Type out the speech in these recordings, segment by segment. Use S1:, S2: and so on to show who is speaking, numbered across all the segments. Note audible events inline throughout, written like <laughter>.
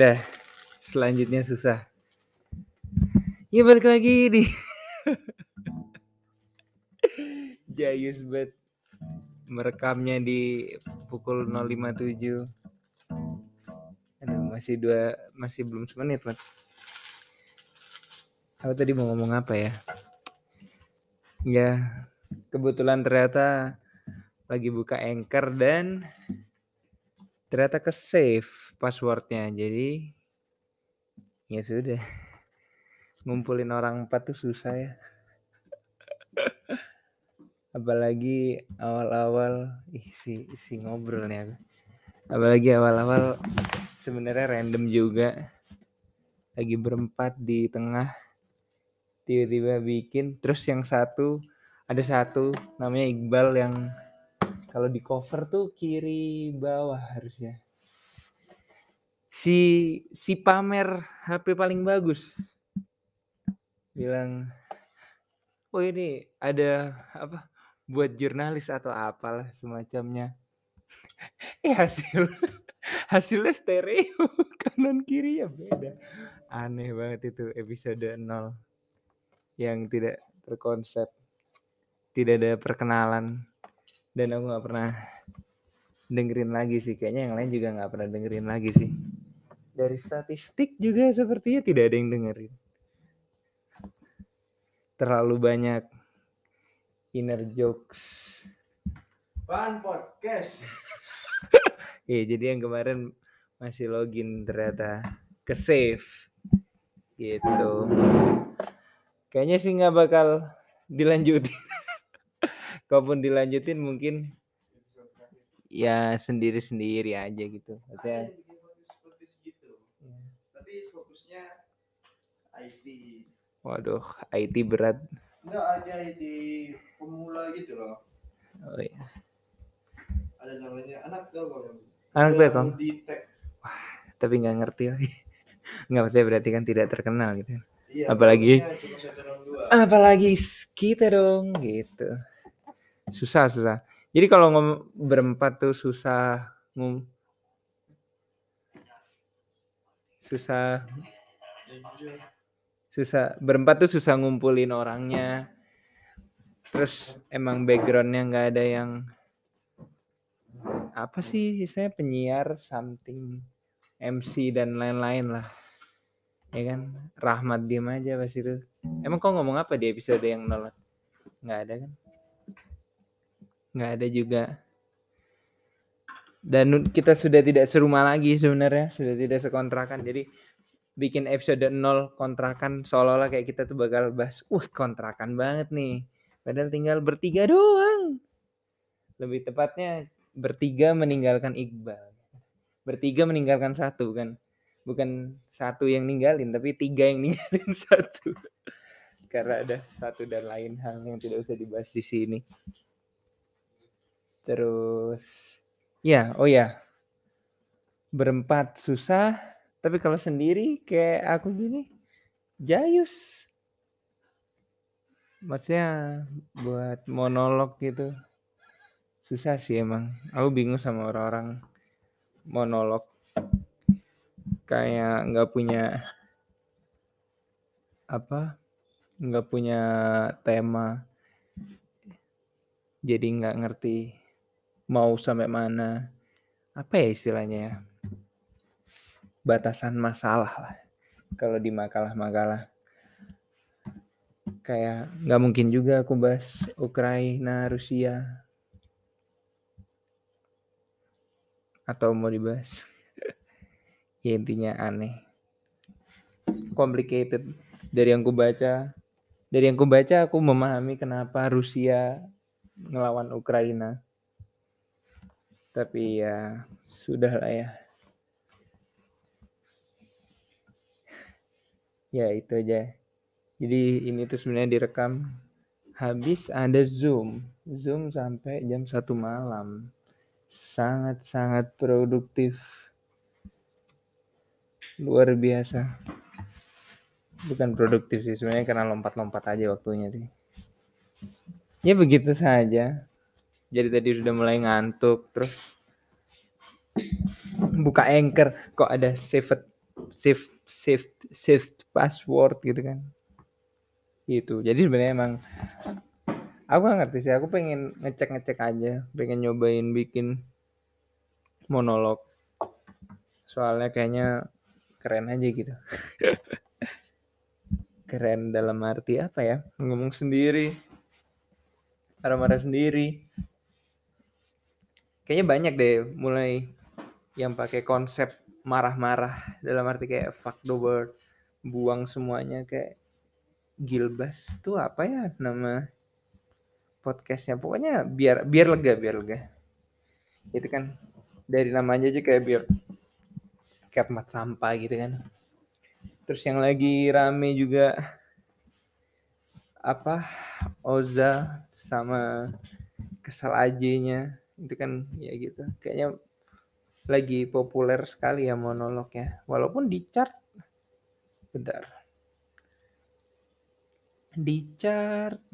S1: Dah, selanjutnya susah. Ya balik lagi di <laughs> Jayus bet merekamnya di pukul 057. Aduh, masih dua masih belum semenit, Mat. Aku tadi mau ngomong apa ya? Ya, kebetulan ternyata lagi buka Anchor dan ternyata ke save passwordnya. Jadi ya sudah. <laughs> Ngumpulin orang empat tuh susah ya. Apalagi awal-awal ih si si ngobrol nih aku. Apalagi awal-awal sebenarnya random juga. Lagi berempat di tengah tiba-tiba bikin terus yang satu ada satu namanya Iqbal yang kalau di cover tuh kiri bawah harusnya. Si si pamer HP paling bagus. Bilang oh ini ada apa buat jurnalis atau apalah semacamnya. <laughs> Eh hasil <laughs> hasilnya stereo <laughs> kanan kiri ya beda. Aneh banget itu episode 0 yang tidak terkonsep tidak ada perkenalan dan aku nggak pernah dengerin lagi sih kayaknya yang lain juga nggak pernah dengerin lagi sih dari statistik juga sepertinya tidak ada yang dengerin terlalu banyak inner jokes
S2: Bahan podcast. <laughs>
S1: Iya, jadi yang kemarin masih login ternyata ke save gitu. Kayaknya sih nggak bakal dilanjutin. Kalaupun dilanjutin mungkin ya sendiri-sendiri aja gitu. Maksudnya
S2: yang bikin podcast podcast gitu. Tapi fokusnya IT.
S1: waduh, IT berat.
S2: Enggak ada IT pemula gitu loh.
S1: Oh iya.
S2: Ada namanya anak telkom.
S1: Anak Telkom,
S2: Auditek.
S1: tapi nggak ngerti lagi. <laughs> Nggak maksudnya berarti kan tidak terkenal gitu.
S2: Iya,
S1: Apalagi-. Apalagi kita dong gitu. Susah susah. Jadi kalau ngom berempat tuh susah ngum susah susah berempat tuh susah ngumpulin orangnya. Terus emang backgroundnya nggak ada yang apa sih saya penyiar something MC dan lain-lain lah. Ya kan? Rahmat diem aja pas itu. Emang kau ngomong apa di episode yang nol? Nggak ada kan nggak ada juga. Dan kita sudah tidak serumah lagi sebenarnya. Sudah tidak sekontrakan. Jadi bikin episode 0 kontrakan seolah-olah kayak kita tuh bakal bahas uh kontrakan banget nih. Padahal tinggal bertiga doang. Lebih tepatnya bertiga meninggalkan Iqbal. Bertiga meninggalkan satu kan bukan satu yang ninggalin tapi tiga yang ninggalin <laughs> satu. Karena ada satu dan lain hal yang tidak usah dibahas di sini terus ya oh ya. Berempat susah tapi kalau sendiri kayak aku gini jayus. Maksudnya buat monolog gitu. Susah sih emang. Aku bingung sama orang-orang monolog. Kayak nggak punya apa nggak punya tema. Jadi nggak ngerti mau sampai mana. Apa ya istilahnya ya? Batasan masalah lah kalau di makalah-makalah. Kayak nggak mungkin juga aku bahas Ukraina Rusia. Atau mau dibahas? <laughs> Ya intinya aneh. Complicated. Dari yang ku baca dari yang ku baca aku memahami kenapa Rusia ngelawan Ukraina tapi ya sudah lah ya. <laughs> Ya itu aja. Jadi ini tuh sebenarnya direkam habis ada zoom. Zoom sampai jam satu malam. Sangat sangat produktif. Luar biasa. Bukan produktif sih sebenarnya karena lompat-lompat aja waktunya sih. Ya begitu saja jadi tadi sudah mulai ngantuk terus buka anchor kok ada save shift shift shift password gitu kan. Gitu. Jadi sebenarnya emang aku gak ngerti sih aku pengen ngecek ngecek aja. Pengen nyobain bikin monolog. Soalnya kayaknya keren aja gitu. <laughs> Keren dalam arti apa ya? Ngomong sendiri. Marah-marah sendiri kayaknya banyak deh mulai yang pakai konsep marah-marah dalam arti kayak fuck the world buang semuanya kayak Gilbas tuh apa ya nama podcastnya? Pokoknya biar biar lega biar lega. Itu kan dari namanya aja kayak biar kayak mat sampah gitu kan. Terus yang lagi rame juga apa? Oza sama kesal ajinya itu kan ya gitu. Kayaknya lagi populer sekali ya monolog ya walaupun di chart bentar. Di chart. <laughs>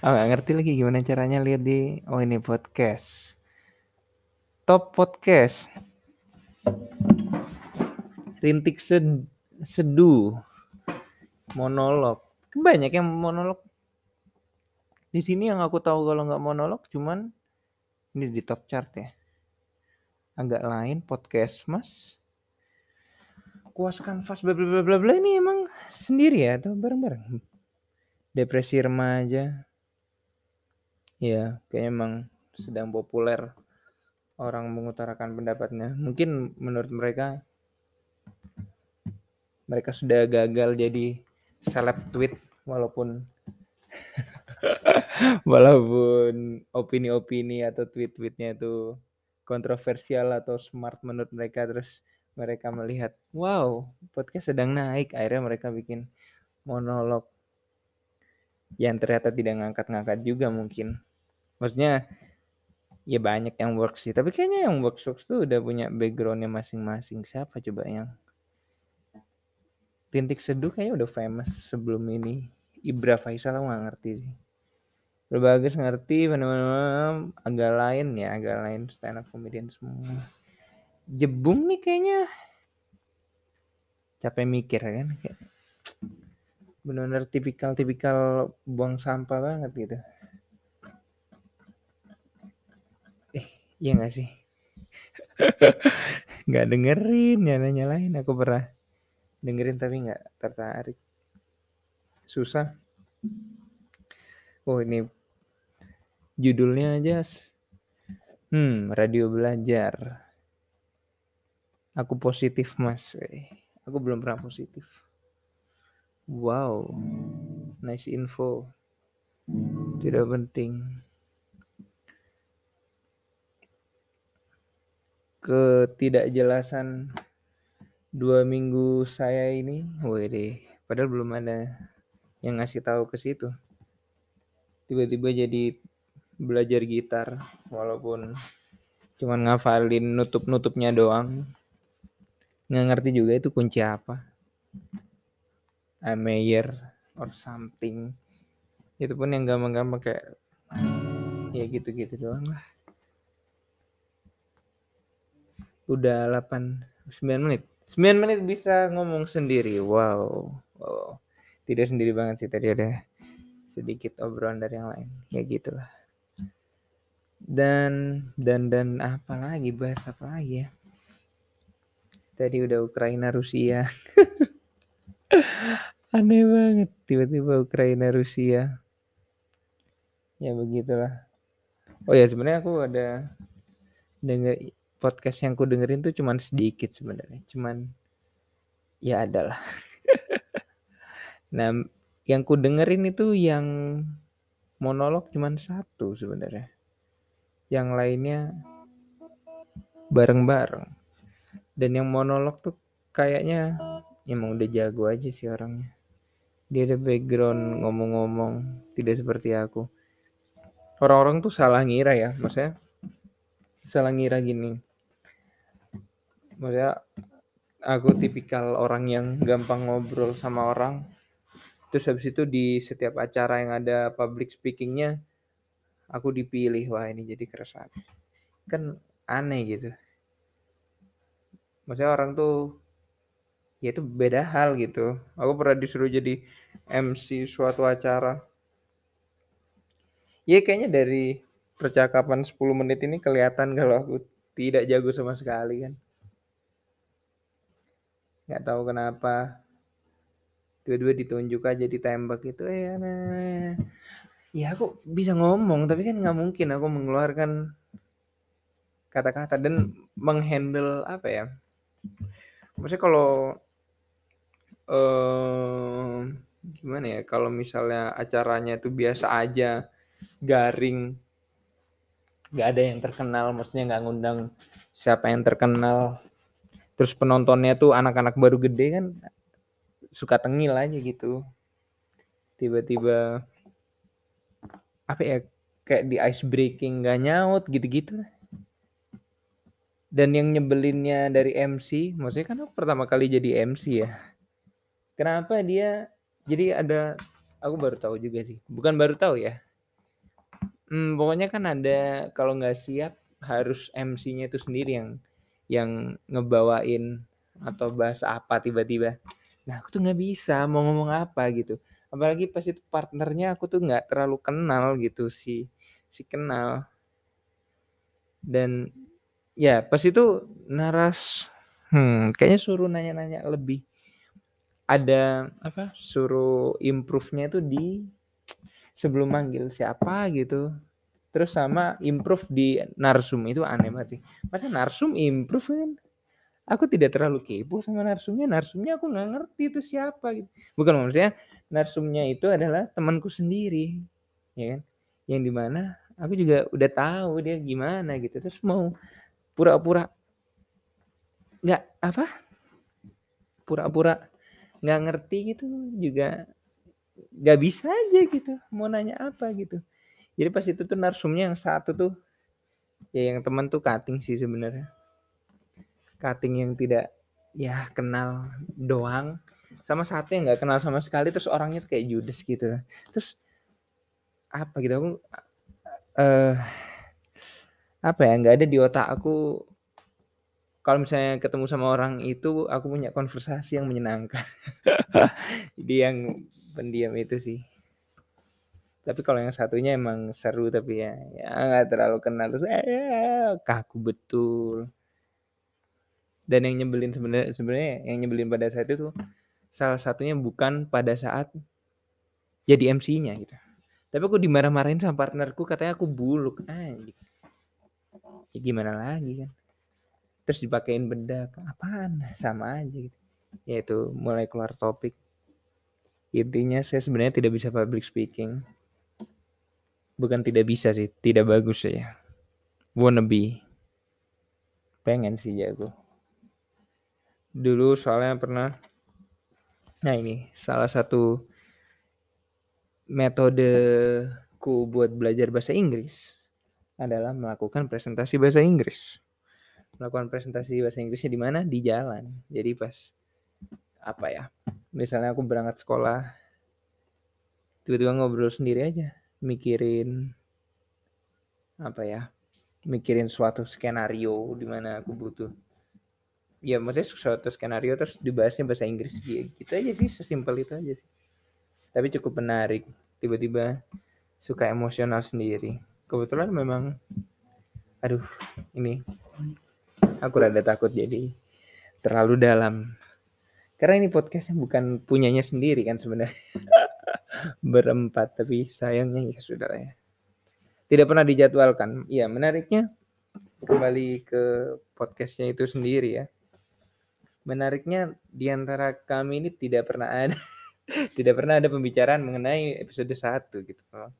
S1: Oh gak ngerti lagi gimana caranya lihat di oh ini podcast. Top podcast. Rintik sed, seduh monolog. Banyak yang monolog di sini yang aku tahu kalau nggak monolog cuman ini di top chart ya. Agak lain podcast mas. Kuas kanvas bla bla bla bla ini emang sendiri ya atau bareng-bareng? Depresi remaja. Ya kayak emang sedang populer orang mengutarakan pendapatnya. Mungkin menurut mereka mereka sudah gagal jadi seleb tweet walaupun <laughs> walaupun opini-opini atau tweet-tweetnya itu kontroversial atau smart menurut mereka terus mereka melihat wow podcast sedang naik. Akhirnya mereka bikin monolog yang ternyata tidak ngangkat-ngangkat juga mungkin. Maksudnya ya banyak yang works sih tapi kayaknya yang works works tuh udah punya backgroundnya masing-masing. Siapa coba yang Rintik Seduh kayaknya udah famous sebelum ini. Ibra Faisal aku gak ngerti sih Berbagai ngerti benar-benar agak lain ya agak lain stand up comedian semua. Jebung nih kayaknya. Capek mikir kan kayak benar-benar tipikal-tipikal buang sampah banget gitu. Eh iya gak sih? <laughs> Nggak dengerin nyala lain aku pernah dengerin tapi nggak tertarik. Susah. Oh ini judulnya aja hmm radio belajar. Aku positif mas. Aku belum pernah positif. Wow nice info. Tidak penting. Ketidakjelasan dua minggu saya ini, deh, padahal belum ada yang ngasih tahu ke situ. Tiba-tiba jadi belajar gitar, walaupun cuman ngafalin nutup-nutupnya doang. Nggak ngerti juga itu kunci apa. A mayor or something. Itu pun yang gampang-gampang kayak ya gitu-gitu doang lah. Udah 8 9 menit. 9 menit bisa ngomong sendiri. Wow. wow. Tidak sendiri banget sih tadi ada sedikit obrolan dari yang lain. Ya gitulah. Dan dan dan apa lagi bahas apa lagi ya? Tadi udah Ukraina Rusia. <laughs> Aneh banget tiba-tiba Ukraina Rusia. Ya begitulah. Oh ya sebenarnya aku ada dengar podcast yang ku dengerin tuh cuman sedikit sebenarnya cuman ya adalah <laughs> nah yang ku dengerin itu yang monolog cuman satu sebenarnya yang lainnya bareng-bareng. Dan yang monolog tuh kayaknya emang udah jago aja sih orangnya. Dia ada background ngomong-ngomong tidak seperti aku. Orang-orang tuh salah ngira ya maksudnya salah ngira gini. Maksudnya aku tipikal orang yang gampang ngobrol sama orang. Terus habis itu di setiap acara yang ada public speakingnya aku dipilih wah ini jadi keresahan. Kan aneh gitu. Maksudnya orang tuh ya itu beda hal gitu. Aku pernah disuruh jadi MC suatu acara. Ya kayaknya dari percakapan 10 menit ini kelihatan kalau aku tidak jago sama sekali kan. Nggak tahu kenapa. Tiba-tiba ditunjuk aja ditembak itu eh nah, ya aku bisa ngomong tapi kan nggak mungkin aku mengeluarkan kata-kata dan menghandle apa ya maksudnya kalau eh gimana ya kalau misalnya acaranya itu biasa aja garing nggak ada yang terkenal maksudnya nggak ngundang siapa yang terkenal terus penontonnya tuh anak-anak baru gede kan suka tengil aja gitu. Tiba-tiba apa ya kayak di ice breaking nggak nyaut gitu-gitu. Dan yang nyebelinnya dari MC maksudnya kan aku pertama kali jadi MC ya. Kenapa dia jadi ada aku baru tahu juga sih. Bukan baru tahu ya. Hmm, pokoknya kan ada kalau nggak siap harus MC-nya itu sendiri yang yang ngebawain atau bahasa apa tiba-tiba. Nah aku tuh nggak bisa mau ngomong apa gitu apalagi pas itu partnernya aku tuh nggak terlalu kenal gitu si si kenal. Dan ya pas itu naras hmm, kayaknya suruh nanya-nanya lebih. Ada apa? suruh improve-nya itu di sebelum manggil siapa gitu. Terus sama improve di narsum itu aneh banget sih. Masa narsum improve kan? Aku tidak terlalu kepo sama narsumnya narsumnya aku nggak ngerti itu siapa gitu. Bukan maksudnya narsumnya itu adalah temanku sendiri ya kan? Yang di mana aku juga udah tahu dia gimana gitu terus mau pura-pura nggak apa? Pura-pura nggak ngerti gitu juga nggak bisa aja gitu mau nanya apa gitu. Jadi pas itu tuh narsumnya yang satu tuh ya yang teman tuh cutting sih sebenarnya. Cutting yang tidak ya kenal doang sama satu yang nggak kenal sama sekali terus orangnya tuh kayak judes gitu terus apa gitu aku eh apa ya nggak ada di otak aku. Kalau misalnya ketemu sama orang itu aku punya konversasi yang menyenangkan. <laughs> Jadi yang pendiam itu sih. Tapi kalau yang satunya emang seru tapi ya ya nggak terlalu kenal. Terus eh, kaku betul. Dan yang nyebelin sebenarnya sebenarnya yang nyebelin pada saat itu salah satunya bukan pada saat jadi MC-nya gitu. Tapi aku dimarah-marahin sama partnerku katanya aku buluk anjing. Ya gimana lagi kan? Terus dipakein bedak apaan? Sama aja gitu. Yaitu mulai keluar topik. Intinya saya sebenarnya tidak bisa public speaking. Bukan tidak bisa sih tidak bagus saya wannabe pengen sih jago. Dulu soalnya pernah nah ini salah satu metodeku buat belajar bahasa Inggris adalah melakukan presentasi bahasa Inggris. Melakukan presentasi bahasa Inggrisnya di mana? Di jalan. Jadi pas apa ya misalnya aku berangkat sekolah tiba-tiba ngobrol sendiri aja mikirin apa ya mikirin suatu skenario di mana aku butuh ya maksudnya suatu skenario terus dibahasnya bahasa Inggris. Gitu aja sih sesimpel itu aja sih. Tapi cukup menarik. Tiba-tiba suka emosional sendiri. Kebetulan memang aduh ini aku rada takut jadi terlalu dalam. Karena ini podcastnya bukan punyanya sendiri kan sebenarnya. <laughs> Berempat tapi sayangnya ya sudah ya. Tidak pernah dijadwalkan. Ya menariknya kembali ke podcastnya itu sendiri ya menariknya di antara kami ini tidak pernah ada <laughs> tidak pernah ada pembicaraan mengenai episode 1 gitu. Memang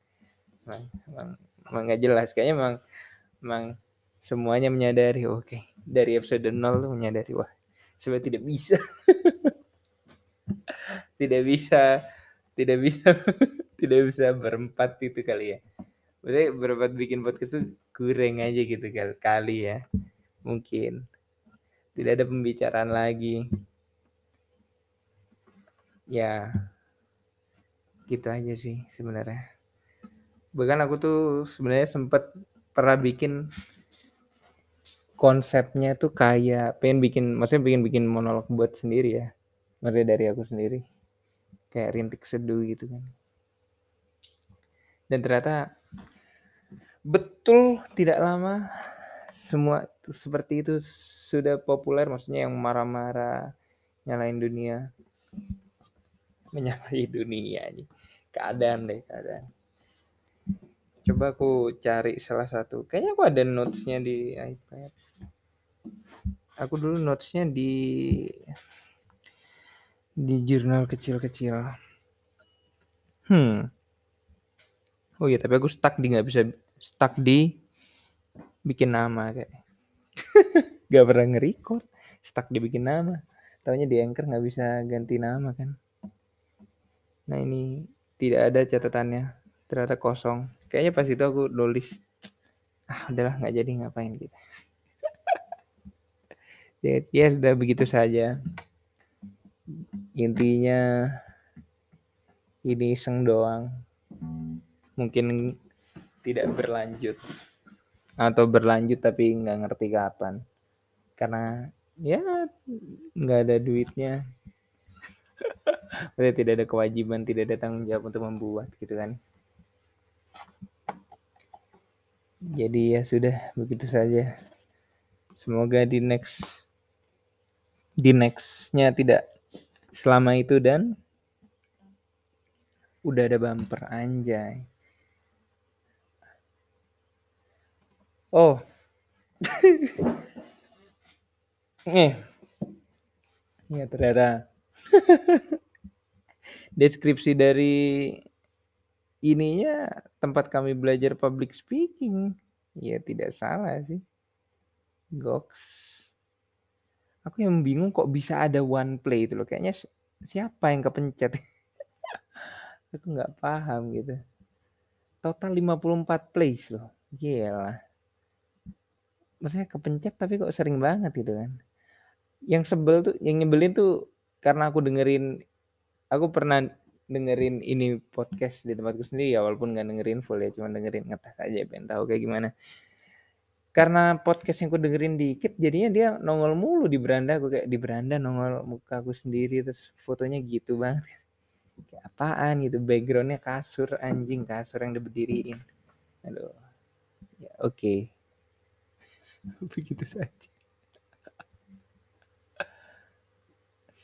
S1: memang, memang gak jelas. Kayaknya memang memang semuanya menyadari oke okay. dari episode 0 tuh menyadari wah sebenarnya tidak bisa. <laughs> Tidak bisa tidak bisa <laughs> tidak bisa berempat itu kali ya. Maksudnya berempat bikin podcast tuh kurang aja gitu kali ya mungkin tidak ada pembicaraan lagi ya gitu aja sih sebenarnya bahkan aku tuh sebenarnya sempat pernah bikin konsepnya tuh kayak pengen bikin maksudnya pengen bikin monolog buat sendiri ya. Maksudnya dari aku sendiri. Kayak rintik seduh gitu kan. Dan ternyata betul tidak lama semua seperti itu sudah populer maksudnya yang marah-marah nyalain dunia. Menyalahi dunia nih keadaan deh keadaan. Coba aku cari salah satu. Kayaknya aku ada notesnya di iPad. Aku dulu notesnya di di jurnal kecil-kecil. Hmm. Oh iya tapi aku stuck di nggak bisa stuck di bikin nama kayak <laughs> gak pernah nge-record. Stuck di bikin nama. Tahunya di anchor nggak bisa ganti nama kan? Nah ini tidak ada catatannya. Ternyata kosong. Kayaknya pas itu aku nulis ah udahlah nggak jadi ngapain gitu <laughs> ya, ya sudah begitu saja. Intinya ini iseng doang. Mungkin tidak berlanjut atau berlanjut tapi nggak ngerti kapan. Karena ya nggak ada duitnya. <laughs> Berarti tidak ada kewajiban tidak ada tanggung jawab untuk membuat gitu kan. Jadi ya sudah begitu saja. Semoga di next di nextnya tidak selama itu dan udah ada bumper anjay oh. Eh ya ternyata. Deskripsi dari ininya tempat kami belajar public speaking. Ya tidak salah sih. Goks. Aku yang bingung kok bisa ada one play itu loh. Kayaknya siapa yang kepencet? <laughs> Aku nggak paham gitu. Total 54 plays loh. Gila maksudnya kepencet tapi kok sering banget gitu kan. Yang sebel tuh yang nyebelin tuh karena aku dengerin aku pernah dengerin ini podcast di tempatku sendiri ya walaupun nggak dengerin full ya cuma dengerin ngetes aja pengen tahu kayak gimana. Karena podcast yang aku dengerin dikit jadinya dia nongol mulu di beranda aku kayak di beranda nongol muka aku sendiri terus fotonya gitu banget. Kayak apaan gitu backgroundnya kasur anjing kasur yang diberdiriin aduh ya oke. okay. <laughs> begitu saja